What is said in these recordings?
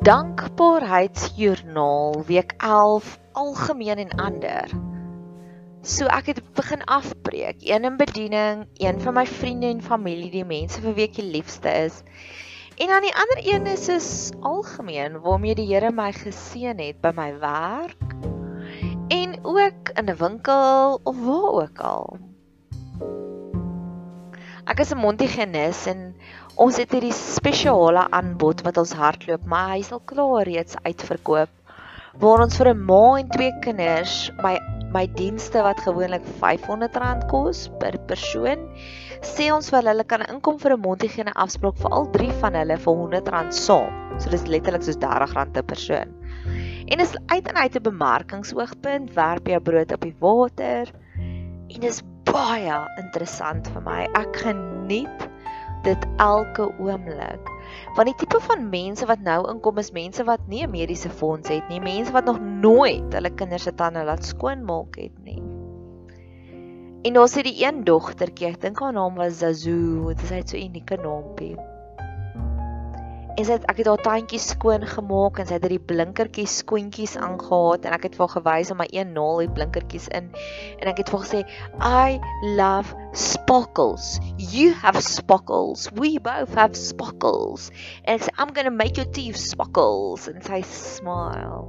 Dankbaarheidsjoernaal week 11 algemeen en ander. So ek het begin afbreek, een in bediening, een vir my vriende en familie, die mense vir wie ek die liefste is. En dan die ander een is is algemeen waarmee die Here my geseën het by my werk en ook in 'n winkel of waar ook al. Ek is 'n Montigenis en ons het hierdie spesiale aanbod wat ons hardloop, maar hy sal klaar reeds uitverkoop waar ons vir 'n ma en twee kinders my my dienste wat gewoonlik R500 kos per persoon sê ons vir hulle kan inkom vir 'n mondhygiëne afspraak vir al drie van hulle vir R100 saam. So dis letterlik soos R30 per persoon. En dis uit en uit 'n bemarkingsoogpunt, werp jy brood op die water. En dis baie interessant vir my. Ek geniet dit elke oomblik. Want die tipe van mense wat nou inkom is mense wat nie 'n mediese fonds het nie, mense wat nog nooit hulle kinders se tande laat skoonmaak het nie. En ons het die een dogtertjie, ek dink haar naam was Zazu, dit is net so 'n unieke naampie. En sy het ek het haar tandjies skoon gemaak en sy het hierdie blinkertjies skoentjies aangehaat en ek het vir haar gewys om my een naal die blinkertjies in en ek het vir haar gesê I love sparkles. You have sparkles. We both have sparkles. And ek sê I'm going to make your teeth sparkles and sy smile.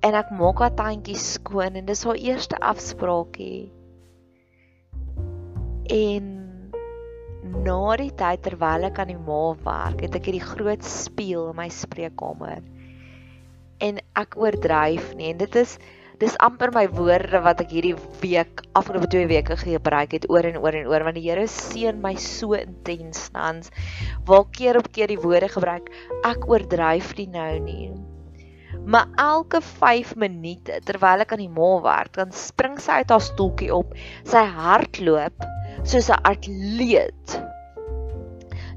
En ek maak haar tandjies skoon en dis haar eerste afspraakie. En na die tyd terwyl ek aan die ma werk, het ek hierdie groot spieël in my spreekkamer. En ek oordryf nie en dit is dis amper my woorde wat ek hierdie week afgelope 2 weke gebruik het oor en oor en oor want die Here seën my so intens tans. Waar keer op keer die woorde gebruik, ek oordryf nie nou nie. Maar elke 5 minute terwyl ek aan die ma werk, dan spring sy uit haar stoeltjie op, sy hardloop soos 'n atleet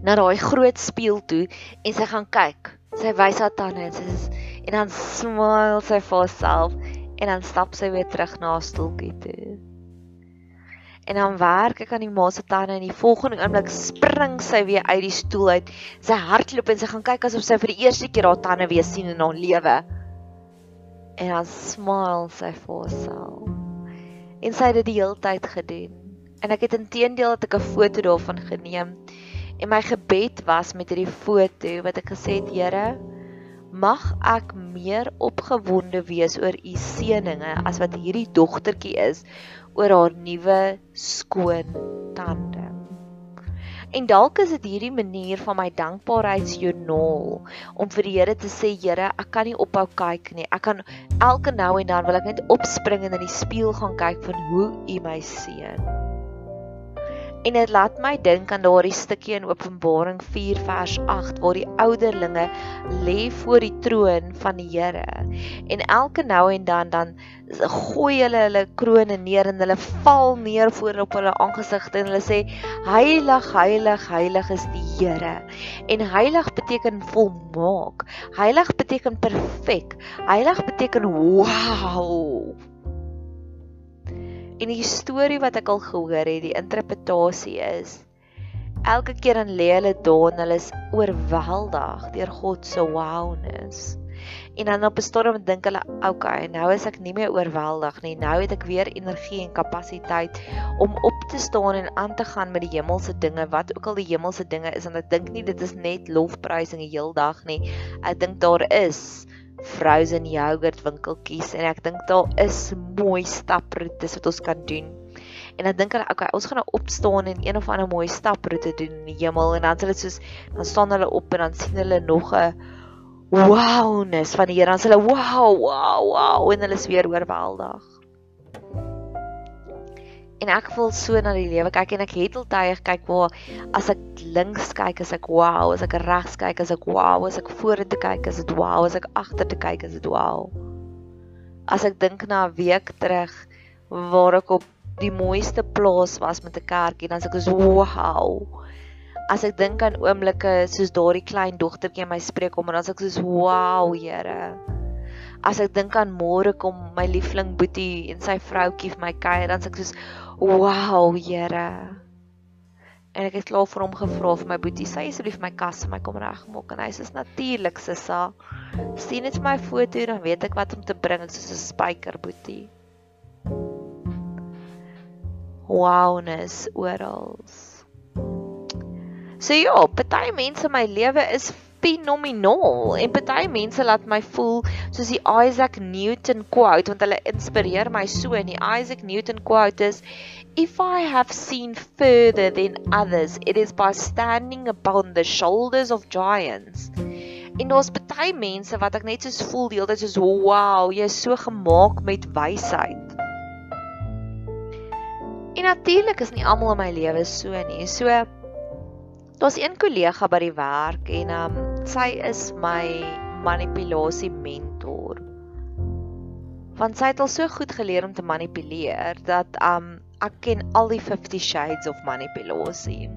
na daai groot spieël toe en sy gaan kyk. Sy wys haar tande en sy en dan smile sy vir haarself en dan stap sy weer terug na haar stoeltjie toe. En dan werk ek aan die ma se tande en die volgende oomblik spring sy weer uit die stoel uit. Sy hardloop en sy gaan kyk asof sy vir die eerste keer haar tande weer sien in haar lewe. En dan smile sy vir haarself. En sy het dit die hele tyd gedoen en ek het intedeel dat ek 'n foto daarvan geneem en my gebed was met hierdie foto wat ek gesê het Here mag ek meer opgewonde wees oor u seëninge as wat hierdie dogtertjie is oor haar nuwe skoon tande. En dalk is dit hierdie manier van my dankbaarheidsjoernaal om vir die Here te sê Here, ek kan nie ophou kyk nie. Ek kan elke nou en dan wil ek net opspring en in die spieël gaan kyk van hoe U my seën. En dit laat my dink aan daardie stukkie in Openbaring 4 vers 8 waar die ouderlinge lê voor die troon van die Here. En elke nou en dan dan gooi hulle hulle krones neer en hulle val neer voor op hulle aangesigte en hulle sê heilig heilig heilig is die Here. En heilig beteken volmaak. Heilig beteken perfek. Heilig beteken wow. En die storie wat ek al gehoor het, die interpretasie is elke keer dan lê hulle daar en hulle is oorweldig deur God se wowness. En dan op 'n storm dink hulle, "Oké, okay, nou is ek nie meer oorweldig nie. Nou het ek weer energie en kapasiteit om op te staan en aan te gaan met die hemelse dinge, wat ook al die hemelse dinge is." En ek dink nie dit is net lofprysing die hele dag nie. Ek dink daar is frozen yogurt winkeltjies en ek dink daar is mooi staproetes wat ons kan doen. En ek dink hulle okay, ons gaan nou opstaan en een of ander mooi staproete doen in die hemel en dan sal dit soos dan staan hulle op en dan sien hulle nog 'n wowness van die Here. Dan sê hulle wow, wow, wow en hulle is weer oorweldig en ek voel so na die lewe kyk en ek het al tye kyk waar as ek links kyk as ek wow, as ek regs kyk as ek wow, as ek vorentoe kyk as dit wow, as ek agtertoe kyk as dit wow. As ek dink na 'n week terug waar ek op die mooiste plaas was met 'n kerkie, dan sê ek so wow. As ek dink aan oomblikke soos daardie klein dogtertjie in my spreekkom en dan sê ek so wow, Here as ek dink aan môre kom my liefling Boetie en sy vroutjie vir my kuier dan sê ek soos wow Here. En ek het klaar vir hom gevra vir my Boetie sê asseblief my kas vir my kom regmaak. En hy sê natuurlik sissa. Sien net my foto dan weet ek wat om te bring. Soos 'n spyker Boetie. Wowness oral. So ja, party mense in my lewe is fenomenaal en baie mense laat my voel soos die Isaac Newton quote want hulle inspireer my so en die Isaac Newton quote is if I have seen further than others it is by standing upon the shoulders of giants. En daar's baie mense wat ek net soos voel hele tyd soos wow jy is so gemaak met wysheid. En natuurlik is nie almal in my lewe so nie. So Daar's een kollega by die werk en um sy is my manipulasie mentor. Want sy het al so goed geleer om te manipuleer dat um ek ken al die 50 shades of manipulasie.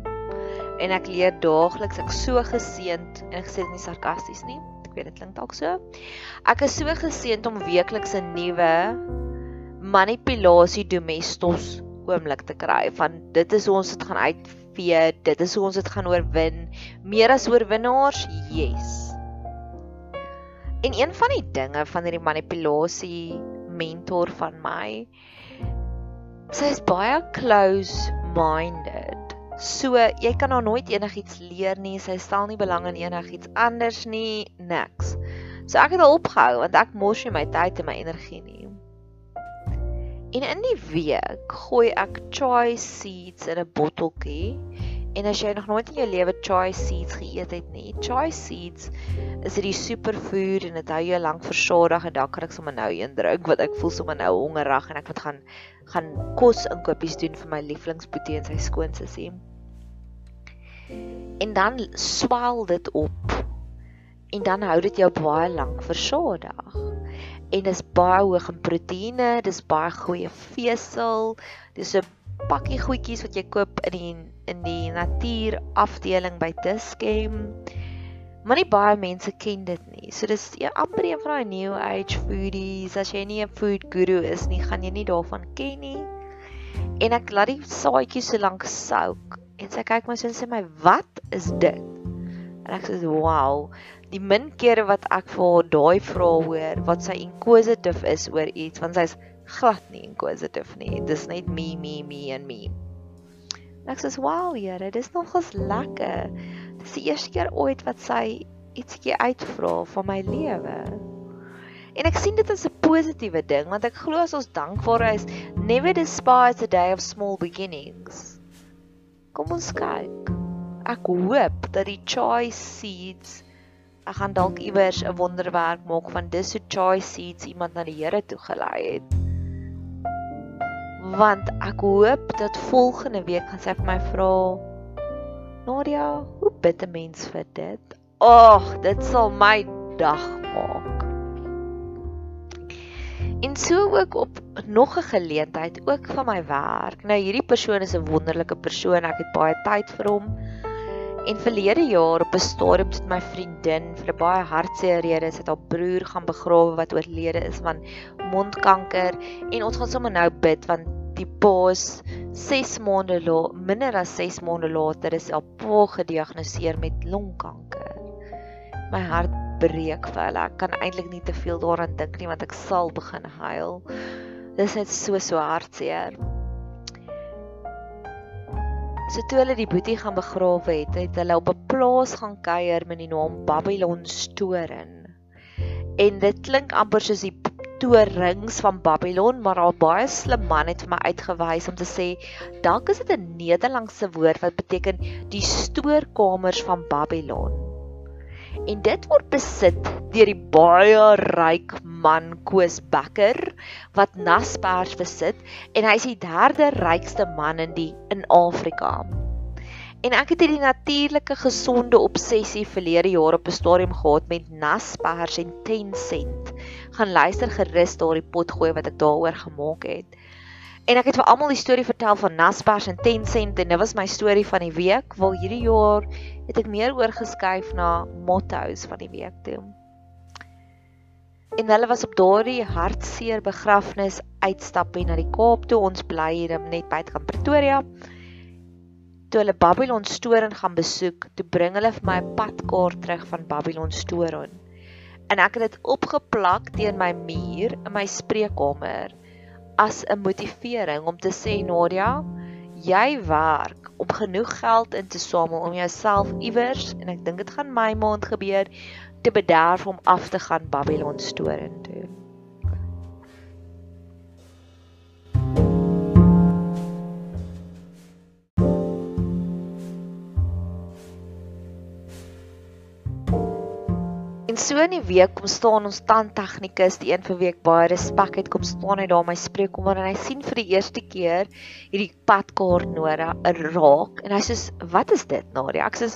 En ek leer daagliks, ek so geseënd en ek sê dit nie sarkasties nie. Ek weet dit klink dalk so. Ek is so geseënd om weekliks 'n nuwe manipulasie domestos oomblik te kry. Van dit is hoe ons dit gaan uit vee, dit is hoe ons dit gaan oorwin. Meer as oorwinnaars? Yes. En een van die dinge van hierdie manipulasie mentor van my sy is baie close minded. So jy kan haar nooit enigiets leer nie. Sy stel nie belang in enigiets anders nie, niks. So ek het al opgehou want ek mors nie my tyd en my energie nie. En in die week gooi ek chai seeds in 'n botteltjie. En as jy nog nooit in jou lewe chai seeds geëet het nie, chai seeds is hierdie superfood en dit hou jou lank versadig en dan kan ek sommer nou een drink wat ek voel sommer nou hongerig en ek moet gaan gaan kos inkopies doen vir my lieflingsboetie en sy skoonsussie. En dan swel dit op. En dan hou dit jou baie lank versadig en dis baie hoog in proteïene, dis baie goeie vesel. Dis 'n pakkie goedjies wat jy koop in die in die natuur afdeling by Dischem. Maar nie baie mense ken dit nie. So dis ja, amper een van daai new age foodies. As jy nie 'n food guru is nie, gaan jy nie daarvan ken nie. En ek laat die saadjies so lank soak en sy kyk my so en sê my, "Wat is dit?" En ek sê, "Wow." Die min kere wat ek vir haar daai vrae hoor wat sy inquisitive is oor iets want sy's glad nie inquisitive nie. Dis net me me me en me. Ek sê wow Here dis nogals lekker. Dis die eerste keer ooit wat sy ietsie uitvra van my lewe. En ek sien dit as 'n positiewe ding want ek glo as ons dankbaar is never despise a day of small beginnings. Kom ons kyk. Ek hoop dat die choice seeds ek gaan dalk iewers 'n wonderwerk maak van dis so choice seeds iemand na die Here toe gelei het. want ek hoop dat volgende week gaan sy vir my vra Nadia, hoe bid 'n mens vir dit? Ag, dit sal my dag maak. En so ook op nog 'n geleentheid ook van my werk. Nou hierdie persoon is 'n wonderlike persoon. Ek het baie tyd vir hom. En verlede jaar op 'n stadium het my vriendin vir 'n baie hartseer rede sit haar broer gaan begrawe wat oorlede is van mondkanker en ons gaan sommer nou bid want die paas 6 maande later minder as 6 maande later is haar pa gediagnoseer met longkanker. My hart breek vir hulle. Ek kan eintlik nie te veel daaraan dink nie want ek sal begin huil. Dis net so so hartseer. So toe hulle die boetie gaan begrawe het, het hulle op 'n plaas gaan kuier met die naam Babylon Storen. En dit klink amper soos die torings van Babylon, maar 'n baie slim man het vir my uitgewys om te sê dalk is dit 'n Nederlandse woord wat beteken die stoorkamers van Babylon en dit word besit deur die baie ryk man Koos Becker wat Naspers besit en hy is die derde rykste man in die in Afrika. En ek het hierdie natuurlike gesonde obsessie verlede jaar op 'n stadium gehad met Naspers en Tencent. Gaan luister gerus daardie potgooi wat ek daaroor gemaak het. En ek het vir almal die storie vertel van Naspers en Tencent en dit was my storie van die week. Waar hierdie jaar het ek meer oorgeskuif na mottos van die week toe. En hulle was op daardie hartseer begrafnis uitstappie na die Kaap toe. Ons bly hier net buite kan Pretoria. Toe hulle Babylon Storen gaan besoek, toe bring hulle vir my 'n padkaart terug van Babylon Storen. En ek het dit opgeplak teen my muur in my spreekkamer as 'n motivering om te sê Nadia, jy werk om genoeg geld in te samel om jouself iewers en ek dink dit gaan my maand gebeur te bederf om af te gaan Babylon storing toe. so in die week kom staan ons tandtegnikus, die een vir wie ek baie respek het, kom staan hy daar my spreekkamer en hy sien vir die eerste keer hierdie padkaart Nora raak en hy sê wat is dit Nadia? Ek sê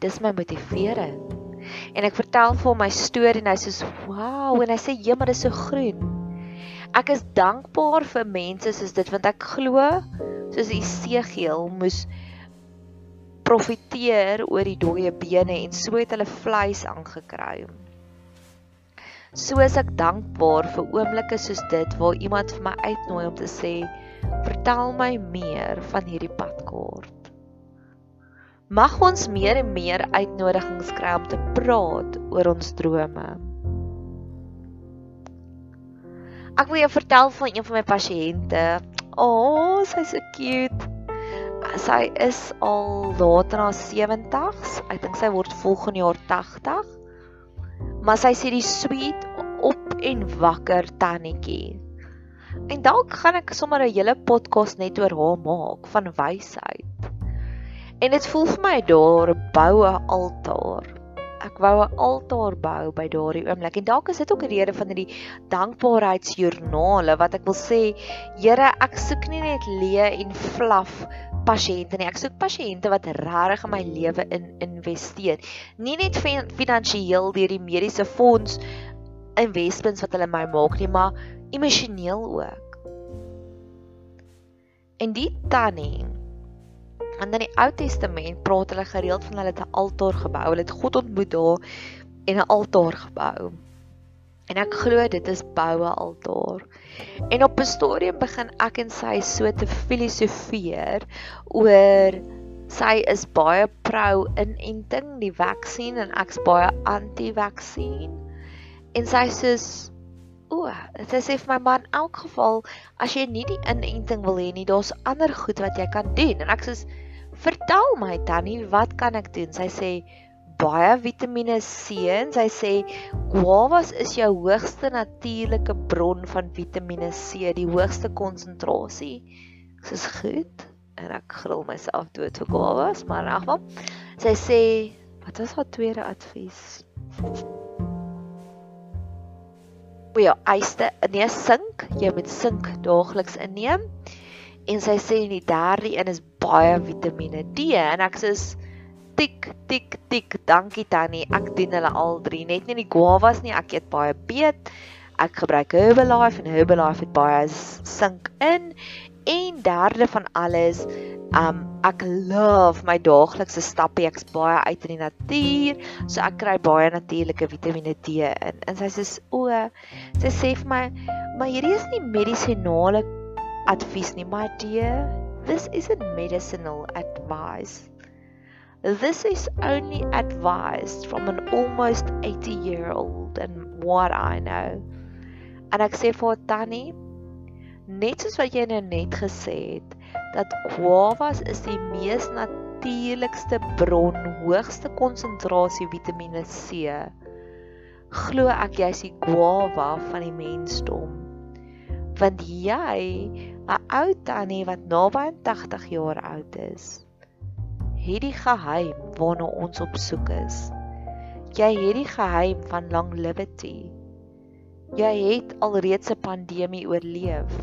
dis my motivering. En ek vertel vir hom my storie en hy sê wow en hy sê ja, maar dit is so groen. Ek is dankbaar vir mense soos dit want ek glo soos Esegiel moes profiteer oor die dooie bene en so het hulle vleis aangekry. So is ek dankbaar vir oomblikke soos dit waar iemand vir my uitnooi om te sê, "Vertel my meer van hierdie padkaart." Mag ons meer en meer uitnodigings kry om te praat oor ons drome. Ek wil jou vertel van een van my pasiënte. O, oh, sy's so cute sy is al later na 70s. Ek dink sy word volgende jaar 80. Maar sy sê die sweet op en wakker tannetjie. En dalk gaan ek sommer 'n hele podcast net oor haar maak van wysheid. En dit voel vir my daar boue altaar. Ek wou 'n altaar bou by daardie oomblik en dalk is dit ook 'n rede van hierdie dankbaarheidsjoernale wat ek wil sê, Here, ek soek nie net leë en flaf pasiënte nie. Ek soek pasiënte wat regtig in my lewe in investeer. Nie net finansiëel deur die mediese fonds investments wat hulle my maak nie, maar emosioneel ook. En die tannie en dan die Ou Testament praat hulle gereeld van hulle het 'n altaar gebou. Hulle het God ontmoet daar en 'n altaar gebou. En ek glo dit is boue altaar. En op 'n stadium begin ek en sy so te filosofeer oor sy is baie pro inenting, die vaksin en ek's baie anti-vaksin. En sy sê O, dit sê vir my man in elk geval as jy nie die inenting wil hê nie, daar's ander goed wat jy kan doen. En ek sê vertel my tannie, wat kan ek doen? Sy sê baie Vitamiene C en sy sê guavas is jou hoogste natuurlike bron van Vitamiene C, die hoogste konsentrasie. Dit is goed en ek gril myself dood vir guavas, maar in elk geval sy sê wat was haar tweede advies? O ja, eiste, nee, sink, jy moet sink daagliks inneem. En sy sê die derde een is baie Vitamiene D. En ek sê tik tik tik dankie tannie. Ek doen hulle al drie. Net nie die guavas nie. Ek eet baie beet ek gebruik Herbalife en Herbalife het baie sink in. En derde van alles um ek love my daaglikse stappe ek's baie uit in die natuur so ek kry baie natuurlike Vitamiene D in. En sy sê o sy sê vir my maar hierdie is nie medisinale advies nie my dear this isn't medicinal advice This is only advice from an almost 80 year old and what I know. En ek sê vir Tannie, net soos wat jy nou net gesê het, dat guavas is die mees natuurlikste bron, hoogste konsentrasie Vitamiene C. Glo ek jy's die guava van die mensdom. Want jy, 'n ou tannie wat naby 80 jaar oud is, het die geheim waarna ons op soek is. Jy het die geheim van longevity. Jy het alreeds 'n pandemie oorleef.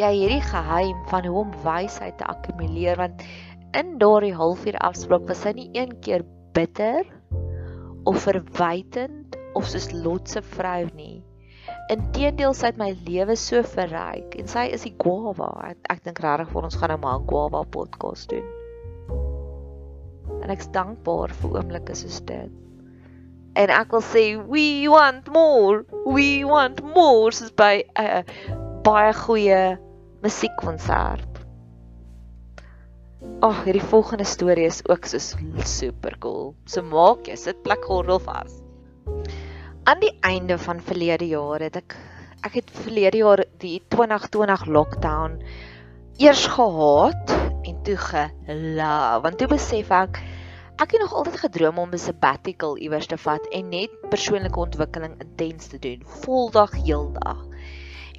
Jy het die geheim van hoe om wysheid te akkumuleer want in daardie halfuur afspraak was hy nie een keer bitter of verwytend of soos Lot se vrou nie. Inteendeel sy het my lewe so verryk en sy is die guava. Ek, ek dink regtig vir ons gaan nou maar 'n guava podcast doen en ek's dankbaar vir oomblikke soos dit. En ek wil sê we want more. We want more soos by 'n uh, baie goeie musiekkonsert. Ag, oh, hierdie volgende storie is ook so super cool. So maak jy sit plek gordel vas. Aan die einde van verlede jaar het ek ek het verlede jaar die 2020 lockdown eers gehaat en toe gelove want toe besef ek Ek het nog altyd gedroom om 'n sabbatical iewers te vat en net persoonlike ontwikkeling intens te doen, voldag heeldag.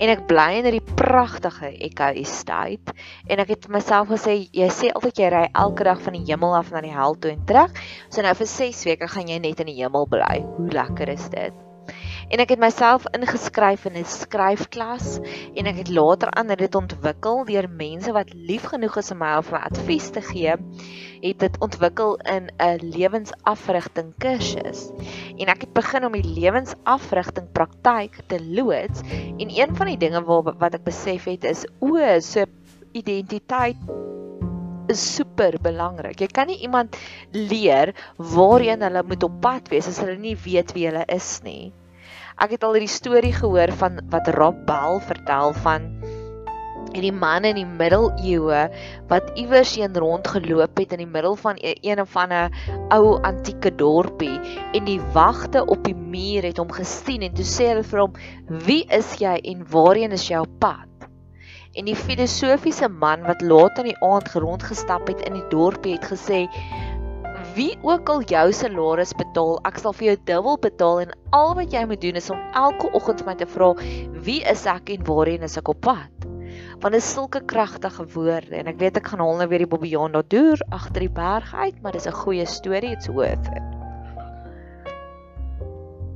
En ek bly in hierdie pragtige Echo Estate en ek het myself gesê, jy sê altyd jy ry elke dag van die hemel af na die hel toe en terug. So nou vir 6 weke gaan jy net in die hemel bly. Hoe lekker is dit? En ek het myself ingeskryf in 'n skryfklas en ek het later ander dit ontwikkel deur mense wat lief genoeg is om my of my advies te gee het dit ontwikkel in 'n lewensafrigting kursus en ek het begin om die lewensafrigting praktyk te loods en een van die dinge wat wat ek besef het is o so identiteit is super belangrik. Jy kan nie iemand leer waarheen hulle moet op pad wees as hulle nie weet wie hulle is nie. Ek het al hierdie storie gehoor van wat Rob Bell vertel van hierdie man in die middeleeue wat iewers heen rondgeloop het in die middel van e-, een of ander ou antieke dorpie en die wagte op die muur het hom gesien en toe sê hulle vir hom wie is jy en waarheen is jy op pad? En die filosofiese man wat laat in die aand rondgestap het in die dorpie het gesê wie ook al jou salaris betaal, ek sal vir jou dubbel betaal en al wat jy moet doen is om elke oggend vir my te vra wie is ek en waarheen is ek op pad? Want dit is sulke kragtige woorde en ek weet ek gaan hol nou weer die Bobbejaan daar deur agter die berg uit, maar dis 'n goeie storie, it's worth it.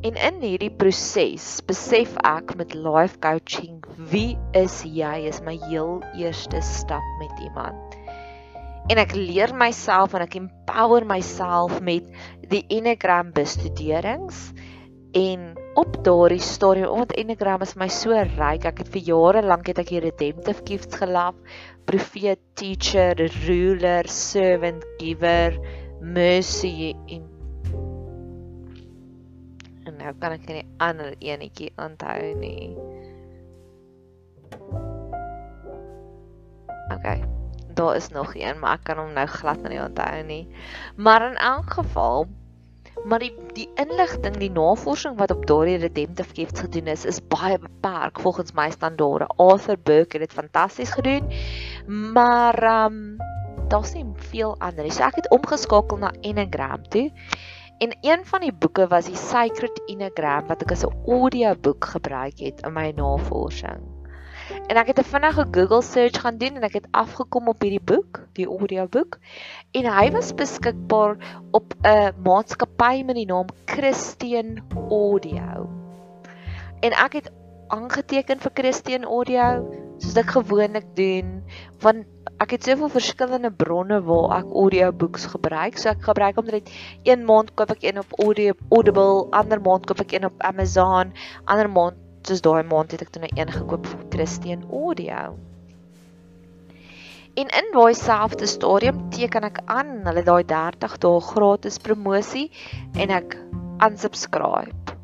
En in hierdie proses besef ek met life coaching wie is jy is my heel eerste stap met iemand en ek leer myself en ek empower myself met die Enneagram bestuderings. En op daardie stadium omdat Enneagram is my so ryk ek het vir jare lank het ek hier redemptive gifts gelaf profeet teacher ruler servant giver mercy en en nou kan ek nie ander enetjie onthou nie. Okay daar is nog een, maar ek kan hom nou glad nie onthou nie. Maar in elk geval, maar die die inligting, die navorsing wat op daardie redemptive gifts gedoen is, is baie beperk volgens my standaarde. Arthur Burke het dit fantasties gedoen. Maar ehm um, daar's nie veel ander nie. So ek het omgeskakel na Enneagram toe. En een van die boeke was die Sacred Enneagram wat ek as 'n audioboek gebruik het in my navorsing. En ek het 'n vinnige Google search gaan doen en ek het afgekom op hierdie boek, die audioboek. En hy was beskikbaar op 'n maatskappy met die naam Christian Audio. En ek het aangeteken vir Christian Audio, soos ek gewoonlik doen want ek het soveel verskillende bronne waar ek audiobooks gebruik. So ek gebruik omtrent een maand koop ek een op Audio Audible, ander maand koop ek een op Amazon, ander maand soos daai maand het ek toe nou een gekoop vir Christian Audio. En in daai selfde stadium teken ek aan hulle daai 30 dae gratis promosie en ek unsubscribe.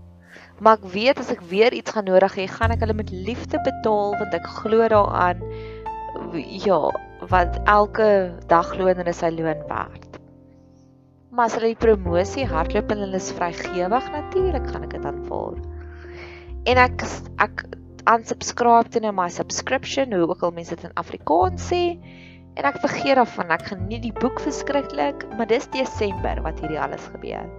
Maar ek weet as ek weer iets gaan nodig hê, gaan ek hulle met liefde betaal want ek glo daaraan ja, wat elke dagloner is sy loon werd. Maar as hulle die promosie hardloop en hulle is vrygewig, natuurlik gaan ek dit aanvaar. En ek ek unsubscribe to my subscription, hoe ook al mense dit in Afrikaans sê, en ek vergeet daarvan. Ek geniet die boek verskriklik, maar dis Desember wat hierdie alles gebeur.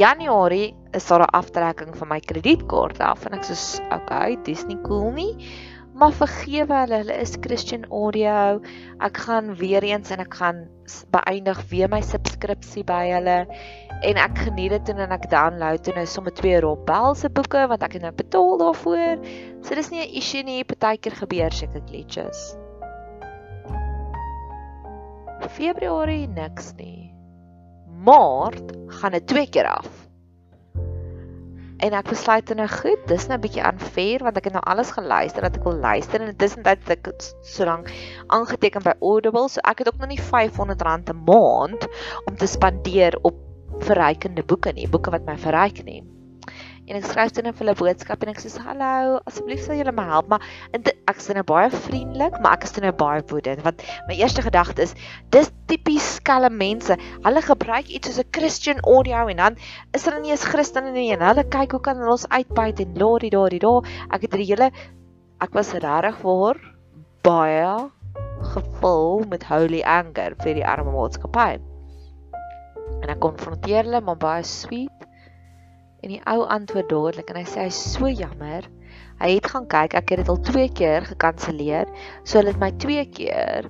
Januarie is daar 'n aftrekking van my kredietkaart af en ek sê, "Okay, dis nie cool nie." Maar vergewe hulle, hulle is Christian Audio. Ek gaan weer eens en ek gaan beëindig weer my subskripsie by hulle en ek geniet dit en ek download toe nou sommer twee Rob Bell se boeke want ek het nou betaal daarvoor. So dis nie 'n issue nie, partykeer gebeur seker glitches. Februarie niks nie. Maart gaan dit twee keer af. En ek besluit nou goed, dis nou 'n bietjie unfair want ek het nou alles geluister wat ek wil luister en intussen het ek so lank aangeteken by Audible, so ek het ook nog nie R500 'n maand om te spandeer op verrykende boeke nie, boeke wat my verryk nie en ek skryf dan vir hulle boodskap en ek sê hallo, asseblief sal julle my help, maar ek is nou baie vriendelik, maar ek is nou baie woedend want my eerste gedagte is dis tipies skelm mense. Hulle gebruik iets soos 'n Christian audio en dan is hulle nie eens Christene nie en hulle kyk hoe kan hulle ons uitbuit en lordy daardie daar. Ek het die hele ek was regtig voor baie gevul met holy anger vir die arme maatskappy. En ek konfronteer hulle maar baie sweet En die ou antwoord dadelik en hy sê hy's so jammer. Hy het gaan kyk, ek het dit al 2 keer gekanselleer. So hulle het my 2 keer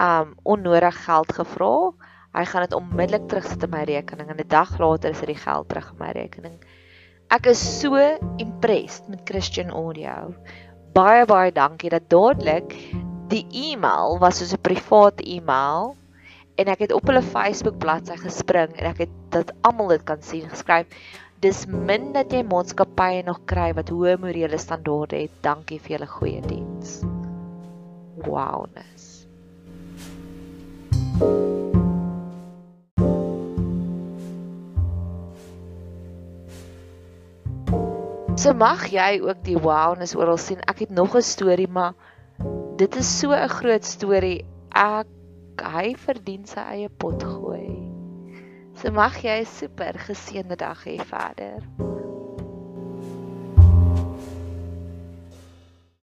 um onnodig geld gevra. Hy gaan dit onmiddellik terugsit in my rekening en 'n dag later is dit die geld terug in my rekening. Ek is so impressed met Christian Audio. Baie baie dankie dat dadelik die e-mail was soos 'n privaat e-mail en ek het op hulle Facebook bladsy gespring en ek het dit almal dit kan sien geskryf dis min dat jy maatskappye nog kry wat hoë morele standaarde het. Dankie vir julle goeie diens. Wowness. So mag jy ook die wowness oral sien. Ek het nog 'n storie, maar dit is so 'n groot storie. Ek hy verdien sy eie pot gooi. So mag jy 'n super geseënde dag hê verder.